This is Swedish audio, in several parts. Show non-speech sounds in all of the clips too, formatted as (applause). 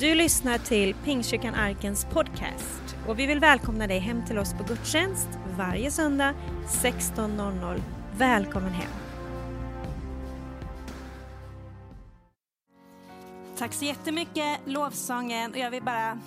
Du lyssnar till Pingstkyrkan Arkens podcast och vi vill välkomna dig hem till oss på gudstjänst varje söndag 16.00. Välkommen hem! Tack så jättemycket lovsången och jag vill bara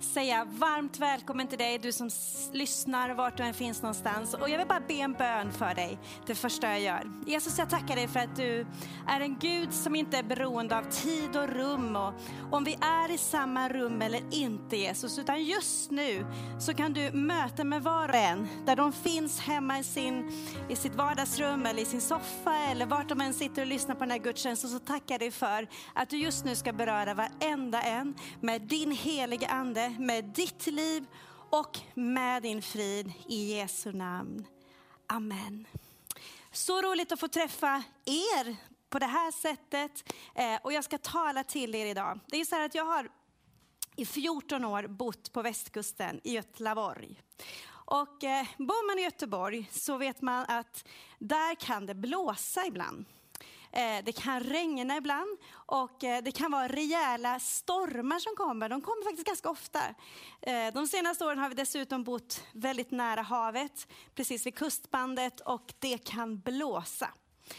säga varmt välkommen till dig, du som lyssnar vart du än finns någonstans. Och jag vill bara be en bön för dig, det första jag gör. Jesus, jag tackar dig för att du är en Gud som inte är beroende av tid och rum och om vi är i samma rum eller inte Jesus, utan just nu så kan du möta med var och en där de finns hemma i, sin, i sitt vardagsrum eller i sin soffa eller vart de än sitter och lyssnar på den här gudstjänsten så tackar jag dig för att du just nu ska beröra varenda en med din heliga Ande med ditt liv och med din frid i Jesu namn. Amen. Så roligt att få träffa er på det här sättet. Eh, och jag ska tala till er idag. Det är så här att jag har i 14 år bott på västkusten i Göteborg. Och eh, bor man i Göteborg så vet man att där kan det blåsa ibland. Eh, det kan regna ibland och eh, det kan vara rejäla stormar som kommer. De kommer faktiskt ganska ofta. Eh, de senaste åren har vi dessutom bott väldigt nära havet, precis vid kustbandet och det kan blåsa.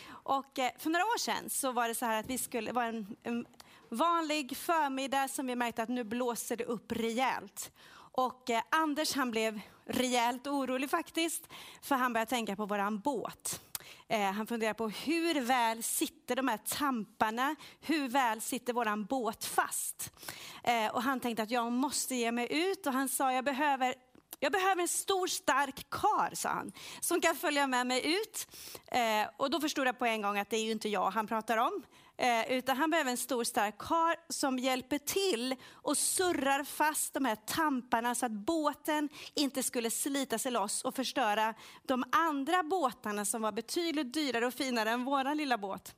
Och för några år sedan så var det så här att vi skulle, det var en, en vanlig förmiddag som vi märkte att nu blåser det upp rejält. Och Anders han blev rejält orolig faktiskt, för han började tänka på våran båt. Eh, han funderar på hur väl sitter de här tamparna, hur väl sitter våran båt fast? Eh, och han tänkte att jag måste ge mig ut och han sa jag behöver jag behöver en stor stark kar, sa han, som kan följa med mig ut. Eh, och då förstod jag på en gång att det är ju inte jag han pratar om. Eh, utan han behöver en stor stark kar som hjälper till och surrar fast de här tamparna så att båten inte skulle slita sig loss och förstöra de andra båtarna som var betydligt dyrare och finare än vår lilla båt.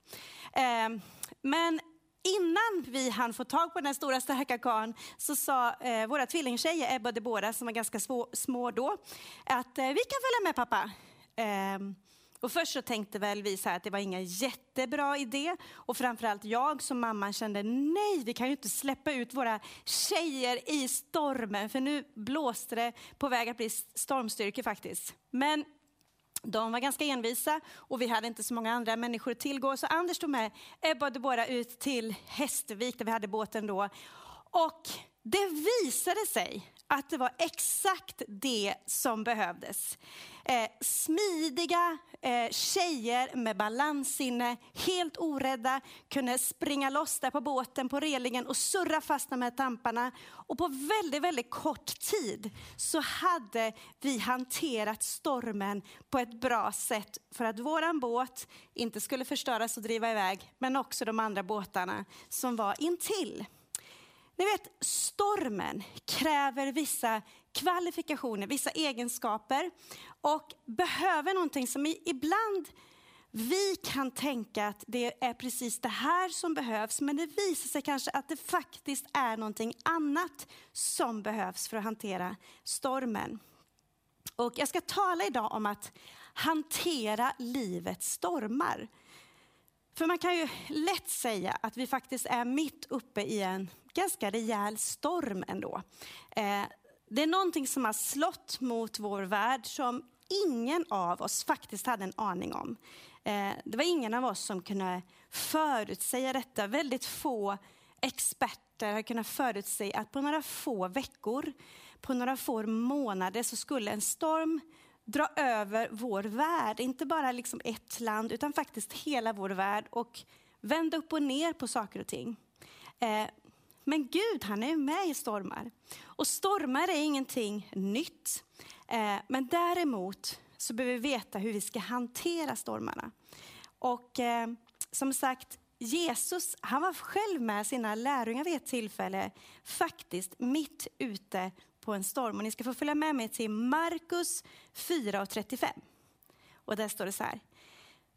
Eh, men innan vi hann få tag på den här stora starka karln så sa eh, våra tvillingtjejer, Ebba och Deborah, som var ganska små, små då, att eh, vi kan följa med pappa. Eh, och först så tänkte väl vi så att det var ingen jättebra idé. Och framförallt jag som mamma kände, nej, vi kan ju inte släppa ut våra tjejer i stormen. För nu blåste det på väg att bli stormstyrka faktiskt. Men de var ganska envisa och vi hade inte så många andra människor att tillgå. Så Anders tog med Ebba och Deborah ut till Hästervik där vi hade båten då. Och det visade sig att det var exakt det som behövdes. Eh, smidiga eh, tjejer med balanssinne, helt orädda, kunde springa loss där på båten på relingen och surra fast de här tamparna. Och på väldigt, väldigt kort tid så hade vi hanterat stormen på ett bra sätt för att våran båt inte skulle förstöras och driva iväg, men också de andra båtarna som var intill. Ni vet, stormen kräver vissa kvalifikationer, vissa egenskaper och behöver någonting som ibland vi kan tänka att det är precis det här som behövs, men det visar sig kanske att det faktiskt är någonting annat som behövs för att hantera stormen. Och jag ska tala idag om att hantera livets stormar. För man kan ju lätt säga att vi faktiskt är mitt uppe i en ganska rejäl storm ändå. Eh, det är någonting som har slått mot vår värld som ingen av oss faktiskt hade en aning om. Eh, det var ingen av oss som kunde förutsäga detta. Väldigt få experter har kunnat förutsäga att på några få veckor, på några få månader så skulle en storm dra över vår värld. Inte bara liksom ett land, utan faktiskt hela vår värld och vända upp och ner på saker och ting. Eh, men Gud, han är med i stormar. Och stormar är ingenting nytt. Eh, men däremot så behöver vi veta hur vi ska hantera stormarna. Och eh, som sagt, Jesus, han var själv med sina lärjungar vid ett tillfälle, faktiskt mitt ute på en storm. Och ni ska få följa med mig till Markus 4 och 35. Och där står det så här.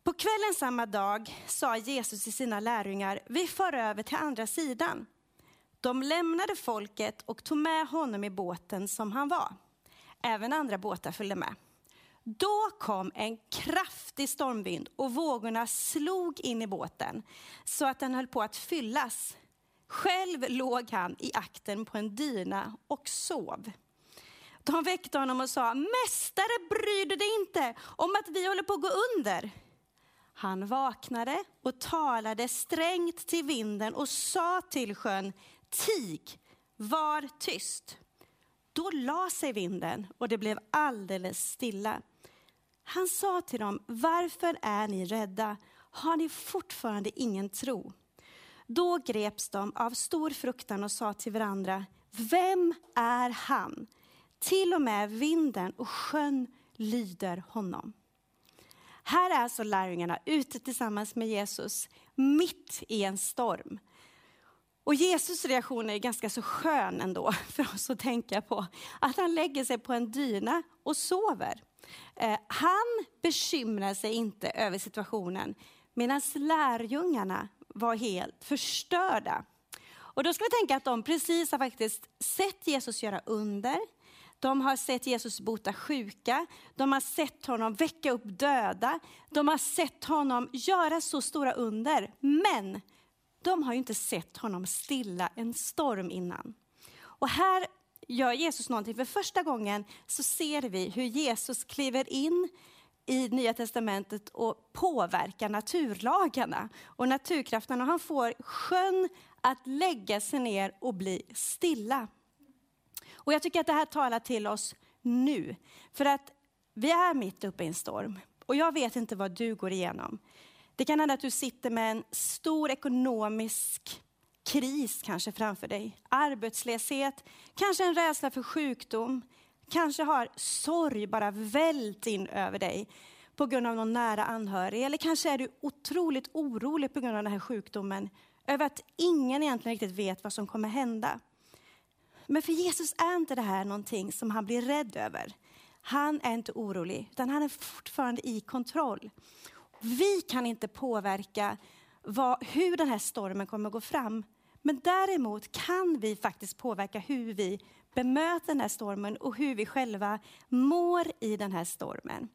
På kvällen samma dag sa Jesus till sina lärjungar, vi far över till andra sidan. De lämnade folket och tog med honom i båten som han var. Även andra båtar följde med. Då kom en kraftig stormvind och vågorna slog in i båten så att den höll på att fyllas. Själv låg han i akten på en dyna och sov. De väckte honom och sa, Mästare, bryr du dig inte om att vi håller på att gå under? Han vaknade och talade strängt till vinden och sa till sjön, Tig, var tyst. Då la sig vinden och det blev alldeles stilla. Han sa till dem, varför är ni rädda? Har ni fortfarande ingen tro? Då greps de av stor fruktan och sa till varandra, vem är han? Till och med vinden och sjön lyder honom. Här är alltså lärjungarna ute tillsammans med Jesus, mitt i en storm. Och Jesus reaktion är ganska så skön ändå (laughs) för oss att tänka på. Att han lägger sig på en dyna och sover. Eh, han bekymrar sig inte över situationen medan lärjungarna var helt förstörda. Och då ska vi tänka att de precis har faktiskt sett Jesus göra under. De har sett Jesus bota sjuka, de har sett honom väcka upp döda, de har sett honom göra så stora under. Men de har ju inte sett honom stilla en storm innan. Och här gör Jesus någonting. För första gången så ser vi hur Jesus kliver in i Nya Testamentet och påverkar naturlagarna och naturkrafterna. Han får sjön att lägga sig ner och bli stilla. Och jag tycker att det här talar till oss nu. För att vi är mitt uppe i en storm. Och jag vet inte vad du går igenom. Det kan hända att du sitter med en stor ekonomisk kris kanske framför dig. Arbetslöshet, kanske en rädsla för sjukdom. Kanske har sorg bara vällt in över dig på grund av någon nära anhörig. Eller kanske är du otroligt orolig på grund av den här sjukdomen. Över att ingen egentligen riktigt vet vad som kommer hända. Men för Jesus är inte det här någonting som han blir rädd över. Han är inte orolig, utan han är fortfarande i kontroll. Vi kan inte påverka vad, hur den här stormen kommer att gå fram. Men däremot kan vi faktiskt påverka hur vi bemöter den här stormen och hur vi själva mår i den här stormen.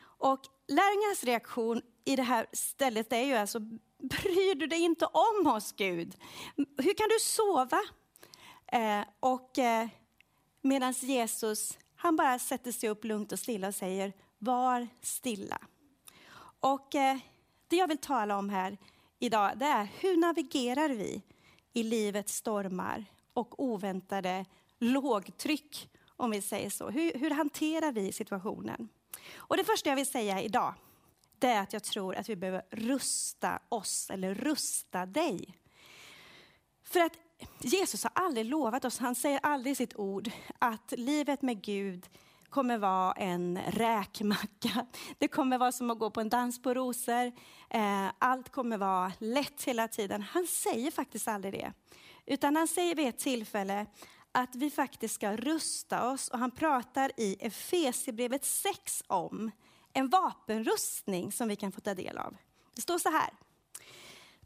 Och lärjungarnas reaktion i det här stället är ju alltså, bryr du dig inte om oss Gud? Hur kan du sova? Eh, och eh, medan Jesus, han bara sätter sig upp lugnt och stilla och säger, var stilla. Och eh, det jag vill tala om här idag, det är hur navigerar vi i livets stormar och oväntade lågtryck, om vi säger så. Hur, hur hanterar vi situationen? Och det första jag vill säga idag, det är att jag tror att vi behöver rusta oss, eller rusta dig. För att Jesus har aldrig lovat oss, han säger aldrig i sitt ord, att livet med Gud kommer vara en räkmacka. Det kommer vara som att gå på en dans på rosor. Eh, allt kommer vara lätt hela tiden. Han säger faktiskt aldrig det. Utan han säger vid ett tillfälle att vi faktiskt ska rusta oss. Och han pratar i Efesierbrevet 6 om en vapenrustning som vi kan få ta del av. Det står så här.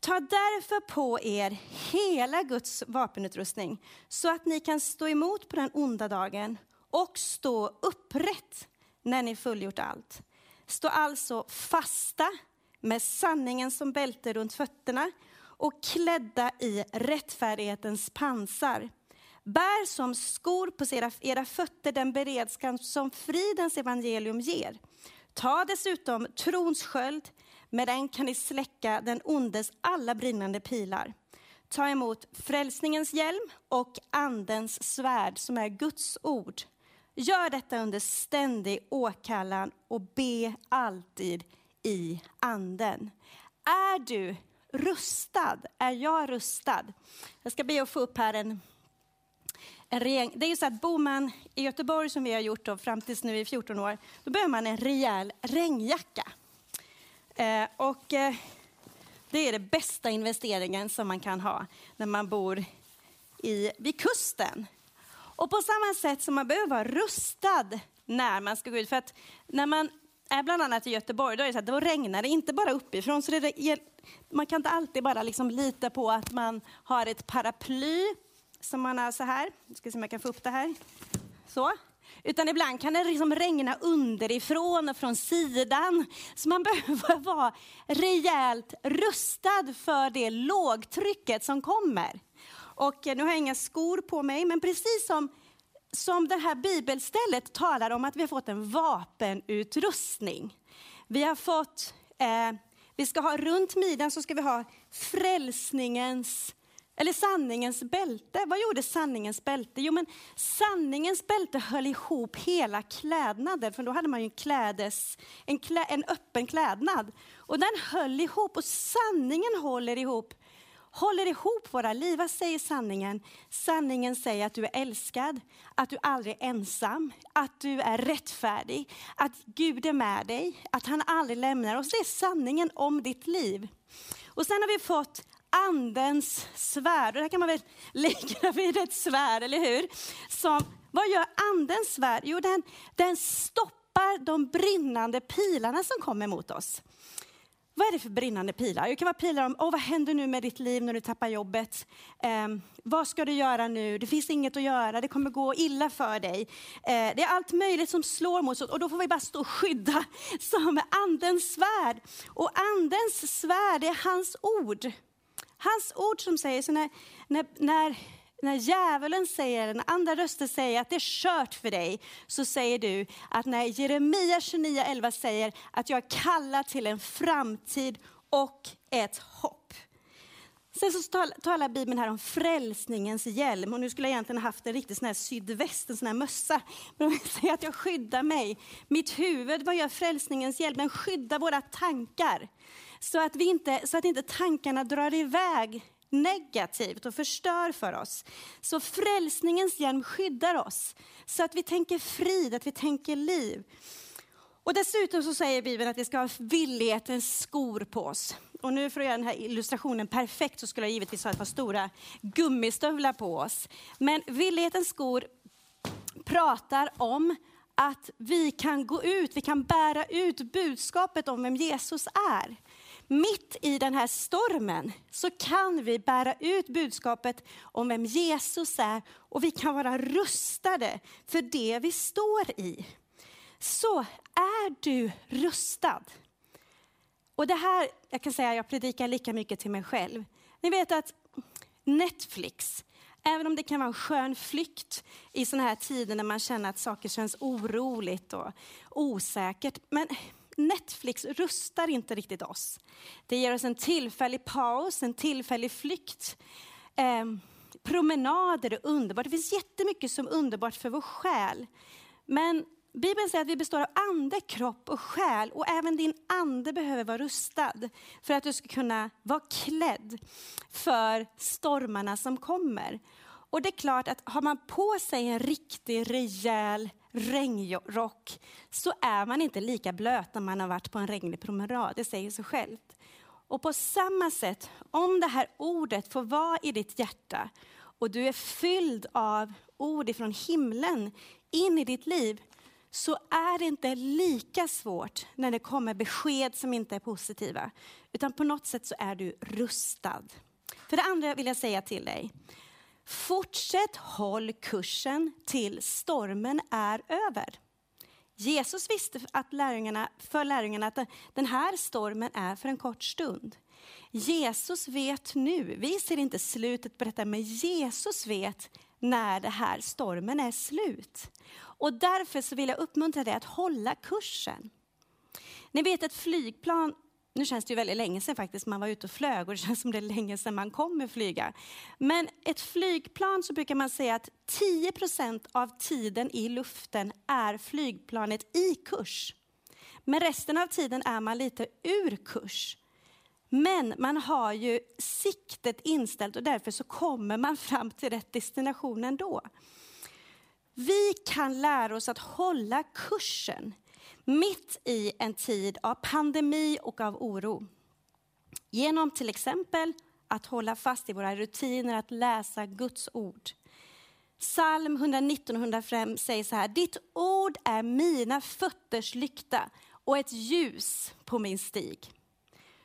Ta därför på er hela Guds vapenutrustning så att ni kan stå emot på den onda dagen och stå upprätt när ni fullgjort allt. Stå alltså fasta med sanningen som bälte runt fötterna och klädda i rättfärdighetens pansar. Bär som skor på era, era fötter den beredskap som fridens evangelium ger. Ta dessutom trons sköld, med den kan ni släcka den ondes alla brinnande pilar. Ta emot frälsningens hjälm och andens svärd som är Guds ord. Gör detta under ständig åkallan och be alltid i anden. Är du rustad? Är jag rustad? Jag ska be att få upp här en, en rejäl... Det är ju så att bor man i Göteborg som vi har gjort då, fram tills nu i 14 år, då behöver man en rejäl regnjacka. Eh, och eh, det är den bästa investeringen som man kan ha när man bor i, vid kusten. Och på samma sätt som man behöver vara rustad när man ska gå ut. För att när man är bland annat i Göteborg, då, är det så att då regnar det inte bara uppifrån. Så det, man kan inte alltid bara liksom lita på att man har ett paraply som man har så här. Jag ska se om jag kan få upp det här. Så. Utan ibland kan det liksom regna underifrån och från sidan. Så man (laughs) behöver vara rejält rustad för det lågtrycket som kommer. Och eh, nu har jag inga skor på mig, men precis som, som det här bibelstället talar om att vi har fått en vapenutrustning. Vi har fått, eh, vi ska ha runt midjan så ska vi ha frälsningens eller sanningens bälte. Vad gjorde sanningens bälte? Jo, men sanningens bälte höll ihop hela klädnaden, för då hade man ju en, klädes, en, klä, en öppen klädnad. Och den höll ihop, och sanningen håller ihop håller ihop våra liv. Vad säger sanningen? Sanningen säger att du är älskad, att du aldrig är ensam, att du är rättfärdig, att Gud är med dig, att han aldrig lämnar oss. Det är sanningen om ditt liv. Och sen har vi fått andens svärd. Och det här kan man väl (laughs) likna vid ett svärd, eller hur? Som, vad gör andens svärd? Jo, den, den stoppar de brinnande pilarna som kommer mot oss. Vad är det för brinnande pilar? Det kan vara pilar om, oh, vad händer nu med ditt liv när du tappar jobbet? Eh, vad ska du göra nu? Det finns inget att göra, det kommer gå illa för dig. Eh, det är allt möjligt som slår mot oss och då får vi bara stå och skydda (laughs) som andens svärd. Och andens svärd är hans ord. Hans ord som säger, så när, när, när, när djävulen säger, när andra röster säger att det är kört för dig, så säger du att när Jeremia 29.11 säger att jag kallar till en framtid och ett hopp. Sen så talar Bibeln här om frälsningens hjälm. Och nu skulle jag egentligen haft en riktig sån här sydväst, en sån här mössa. Men de säger att jag skyddar mig. Mitt huvud, vad gör frälsningens hjälm? Den skyddar våra tankar. Så att, vi inte, så att inte tankarna drar iväg negativt och förstör för oss. Så frälsningens hjälm skyddar oss. Så att vi tänker frid, att vi tänker liv. Och dessutom så säger Bibeln att vi ska ha villighetens skor på oss. Och nu för att göra den här illustrationen perfekt så skulle jag givetvis ha ett par stora gummistövlar på oss. Men villighetens skor pratar om att vi kan gå ut, vi kan bära ut budskapet om vem Jesus är mitt i den här stormen så kan vi bära ut budskapet om vem Jesus är och vi kan vara rustade för det vi står i. Så är du rustad? Och det här, jag kan säga jag predikar lika mycket till mig själv. Ni vet att Netflix, även om det kan vara en skön flykt i sådana här tider när man känner att saker känns oroligt och osäkert. Men Netflix rustar inte riktigt oss. Det ger oss en tillfällig paus, en tillfällig flykt. Eh, promenader är underbart. Det finns jättemycket som är underbart för vår själ. Men Bibeln säger att vi består av ande, kropp och själ och även din ande behöver vara rustad för att du ska kunna vara klädd för stormarna som kommer. Och det är klart att har man på sig en riktig rejäl regnrock så är man inte lika blöt när man har varit på en regnig promenad. Det säger sig självt. Och på samma sätt, om det här ordet får vara i ditt hjärta och du är fylld av ord ifrån himlen in i ditt liv, så är det inte lika svårt när det kommer besked som inte är positiva. Utan på något sätt så är du rustad. För det andra vill jag säga till dig, Fortsätt håll kursen till stormen är över. Jesus visste att lärjungarna, för lärjungarna att den här stormen är för en kort stund. Jesus vet nu, vi ser inte slutet på detta, men Jesus vet när den här stormen är slut. Och därför så vill jag uppmuntra dig att hålla kursen. Ni vet ett flygplan nu känns det ju väldigt länge sedan faktiskt man var ute och flög och det (laughs) känns som det är länge sedan man kommer flyga. Men ett flygplan så brukar man säga att 10% av tiden i luften är flygplanet i kurs. Men resten av tiden är man lite ur kurs. Men man har ju siktet inställt och därför så kommer man fram till rätt destination ändå. Vi kan lära oss att hålla kursen mitt i en tid av pandemi och av oro. Genom till exempel att hålla fast i våra rutiner att läsa Guds ord. Psalm 119 och 105 säger så här, ditt ord är mina fötters lykta och ett ljus på min stig.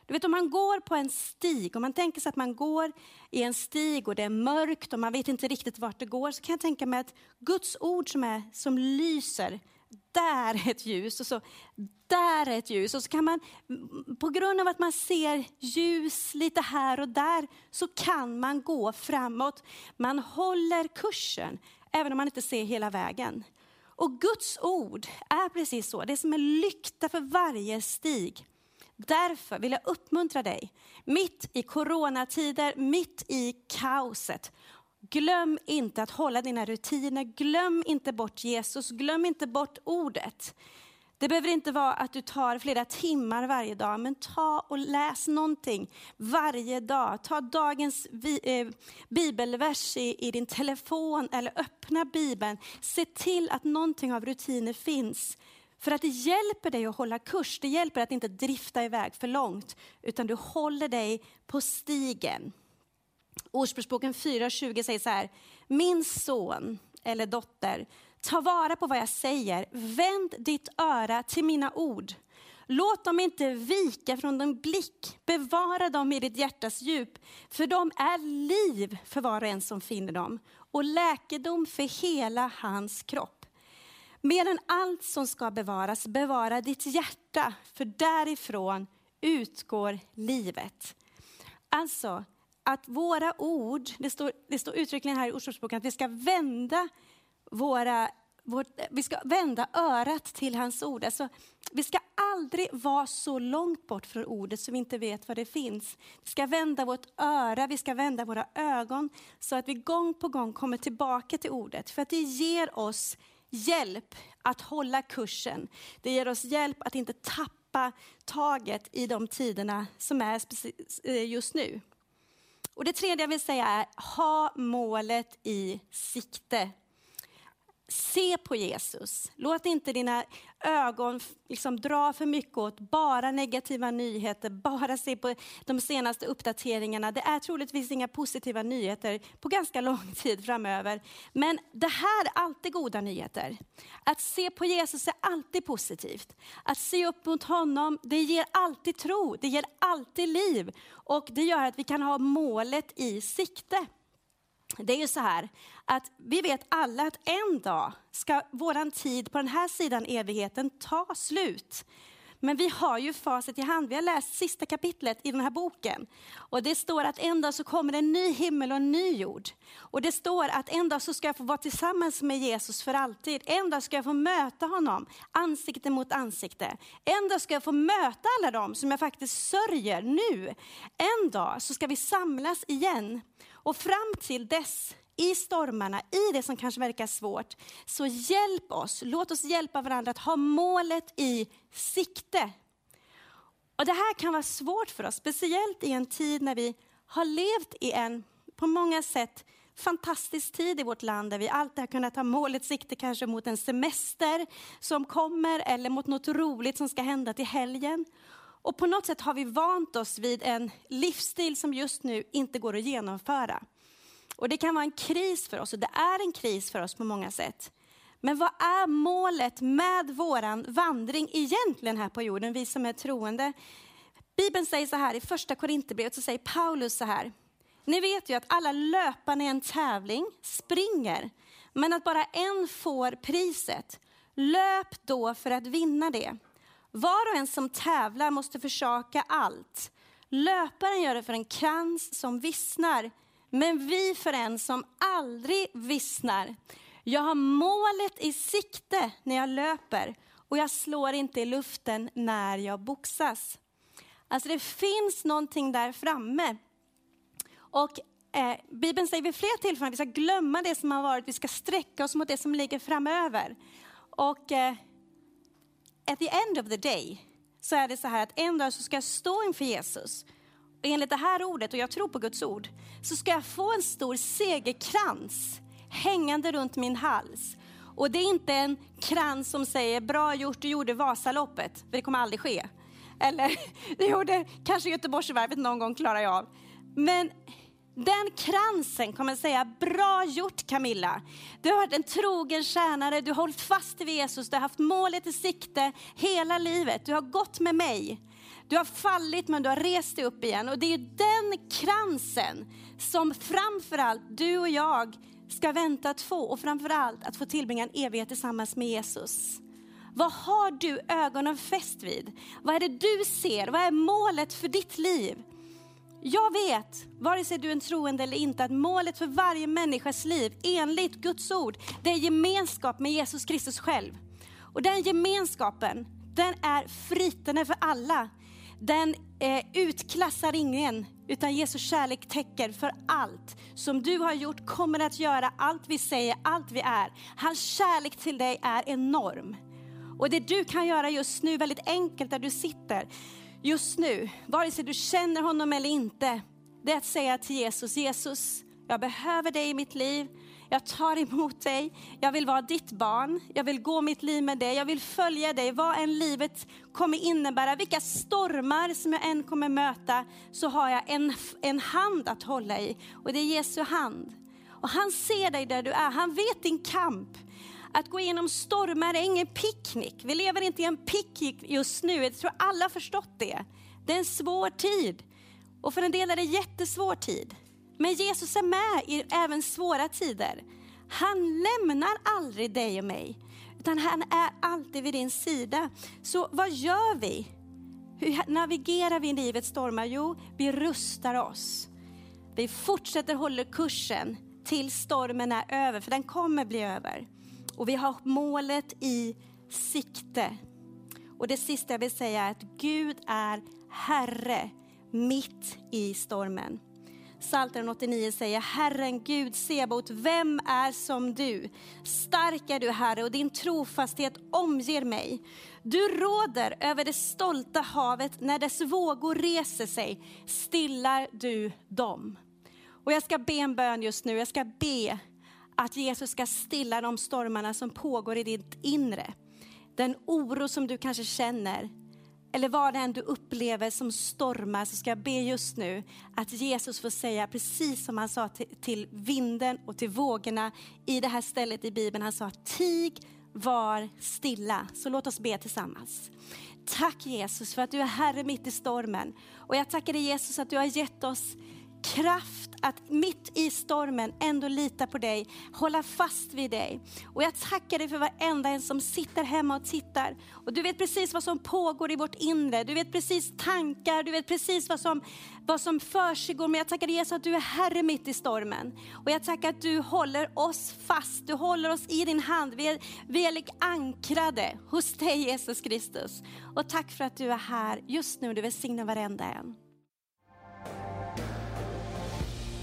Du vet om man går på en stig, om man tänker sig att man går i en stig och det är mörkt och man vet inte riktigt vart det går, så kan jag tänka mig att Guds ord som, är, som lyser där är ett ljus och så där är ett ljus. Och så kan man, på grund av att man ser ljus lite här och där, så kan man gå framåt. Man håller kursen, även om man inte ser hela vägen. Och Guds ord är precis så, det är som en lykta för varje stig. Därför vill jag uppmuntra dig, mitt i coronatider, mitt i kaoset. Glöm inte att hålla dina rutiner, glöm inte bort Jesus, glöm inte bort ordet. Det behöver inte vara att du tar flera timmar varje dag, men ta och läs någonting varje dag. Ta dagens eh, bibelvers i, i din telefon eller öppna bibeln. Se till att någonting av rutiner finns. För att det hjälper dig att hålla kurs, det hjälper att inte drifta iväg för långt, utan du håller dig på stigen. Ordspråksboken 4.20 säger så här, min son eller dotter, Ta vara på vad jag säger. Vänd ditt öra till mina ord. Låt dem inte vika från din blick. Bevara dem i ditt hjärtas djup. För de är liv för var och en som finner dem och läkedom för hela hans kropp. Mer än allt som ska bevaras, bevara ditt hjärta, för därifrån utgår livet. Alltså, att våra ord, det står, det står uttryckligen här i Ordspråksboken, att vi ska vända våra, vårt, vi ska vända örat till hans ord. Alltså, vi ska aldrig vara så långt bort från ordet så vi inte vet var det finns. Vi ska vända vårt öra, vi ska vända våra ögon så att vi gång på gång kommer tillbaka till ordet. För att det ger oss hjälp att hålla kursen. Det ger oss hjälp att inte tappa taget i de tiderna som är eh, just nu. Och det tredje jag vill säga är, ha målet i sikte. Se på Jesus. Låt inte dina ögon liksom dra för mycket åt bara negativa nyheter, bara se på de senaste uppdateringarna. Det är troligtvis inga positiva nyheter på ganska lång tid framöver. Men det här är alltid goda nyheter. Att se på Jesus är alltid positivt. Att se upp mot honom, det ger alltid tro, det ger alltid liv. Och det gör att vi kan ha målet i sikte. Det är ju så här att vi vet alla att en dag ska våran tid på den här sidan evigheten ta slut. Men vi har ju facit i hand. Vi har läst sista kapitlet i den här boken. Och det står att en dag så kommer en ny himmel och en ny jord. Och det står att en dag så ska jag få vara tillsammans med Jesus för alltid. En dag ska jag få möta honom ansikte mot ansikte. En dag ska jag få möta alla dem som jag faktiskt sörjer nu. En dag så ska vi samlas igen. Och fram till dess i stormarna, i det som kanske verkar svårt, så hjälp oss. Låt oss hjälpa varandra att ha målet i sikte. Och Det här kan vara svårt för oss, speciellt i en tid när vi har levt i en, på många sätt, fantastisk tid i vårt land där vi alltid har kunnat ha målet sikte kanske mot en semester som kommer eller mot något roligt som ska hända till helgen. Och på något sätt har vi vant oss vid en livsstil som just nu inte går att genomföra. Och det kan vara en kris för oss och det är en kris för oss på många sätt. Men vad är målet med våran vandring egentligen här på jorden, vi som är troende? Bibeln säger så här i första Korinthierbrevet, så säger Paulus så här. Ni vet ju att alla löparna i en tävling springer, men att bara en får priset. Löp då för att vinna det. Var och en som tävlar måste försaka allt. Löparen gör det för en krans som vissnar, men vi för en som aldrig vissnar. Jag har målet i sikte när jag löper och jag slår inte i luften när jag boxas. Alltså det finns någonting där framme. Och eh, Bibeln säger vid flera tillfällen att vi ska glömma det som har varit, vi ska sträcka oss mot det som ligger framöver. Och eh, at the end of the day så är det så här att en dag så ska jag stå inför Jesus enligt det här ordet, och jag tror på Guds ord, så ska jag få en stor segerkrans hängande runt min hals. Och det är inte en krans som säger bra gjort, du gjorde Vasaloppet, för det kommer aldrig ske. Eller (laughs) det gjorde kanske Göteborgsvarvet någon gång klarar jag av. Men den kransen kommer säga, bra gjort Camilla. Du har varit en trogen tjänare, du har hållit fast vid Jesus, du har haft målet i sikte hela livet. Du har gått med mig. Du har fallit men du har rest dig upp igen. Och det är den kransen som framförallt du och jag ska vänta att få. Och framförallt att få tillbringa en evighet tillsammans med Jesus. Vad har du ögonen fäst vid? Vad är det du ser? Vad är målet för ditt liv? Jag vet, vare sig du är en troende eller inte, att målet för varje människas liv enligt Guds ord, det är gemenskap med Jesus Kristus själv. Och den gemenskapen, den är fritande för alla. Den eh, utklassar ingen, utan Jesu kärlek täcker för allt som du har gjort, kommer att göra, allt vi säger, allt vi är. Hans kärlek till dig är enorm. Och det du kan göra just nu, väldigt enkelt där du sitter, just nu, vare sig du känner honom eller inte, det är att säga till Jesus, Jesus, jag behöver dig i mitt liv. Jag tar emot dig. Jag vill vara ditt barn. Jag vill gå mitt liv med dig. Jag vill följa dig. Vad än livet kommer innebära, vilka stormar som jag än kommer möta, så har jag en, en hand att hålla i. Och det är Jesu hand. Och han ser dig där du är. Han vet din kamp. Att gå igenom stormar är ingen picknick. Vi lever inte i en picknick just nu. Jag tror alla har förstått det. Det är en svår tid. Och för en del är det en jättesvår tid. Men Jesus är med i även svåra tider. Han lämnar aldrig dig och mig, utan han är alltid vid din sida. Så vad gör vi? Hur navigerar vi i livets stormar? Jo, vi rustar oss. Vi fortsätter hålla kursen tills stormen är över, för den kommer bli över. Och vi har målet i sikte. Och det sista jag vill säga är att Gud är Herre mitt i stormen. Psaltaren 89 säger, Herren Gud Sebot, vem är som du? Stark är du Herre och din trofasthet omger mig. Du råder över det stolta havet, när dess vågor reser sig stillar du dem. Och jag ska be en bön just nu, jag ska be att Jesus ska stilla de stormarna som pågår i ditt inre. Den oro som du kanske känner, eller vad det än du upplever som stormar, så ska jag be just nu att Jesus får säga precis som han sa till, till vinden och till vågorna i det här stället i Bibeln. Han sa tig, var stilla. Så låt oss be tillsammans. Tack Jesus för att du är Herre mitt i stormen. Och jag tackar dig Jesus att du har gett oss kraft att mitt i stormen ändå lita på dig, hålla fast vid dig. Och jag tackar dig för varenda en som sitter hemma och tittar. Och du vet precis vad som pågår i vårt inre. Du vet precis tankar, du vet precis vad som, vad som försiggår. Men jag tackar dig Jesus att du är Herre mitt i stormen. Och jag tackar att du håller oss fast, du håller oss i din hand. Vi är, vi är ankrade hos dig Jesus Kristus. Och tack för att du är här just nu, du välsignar varenda en.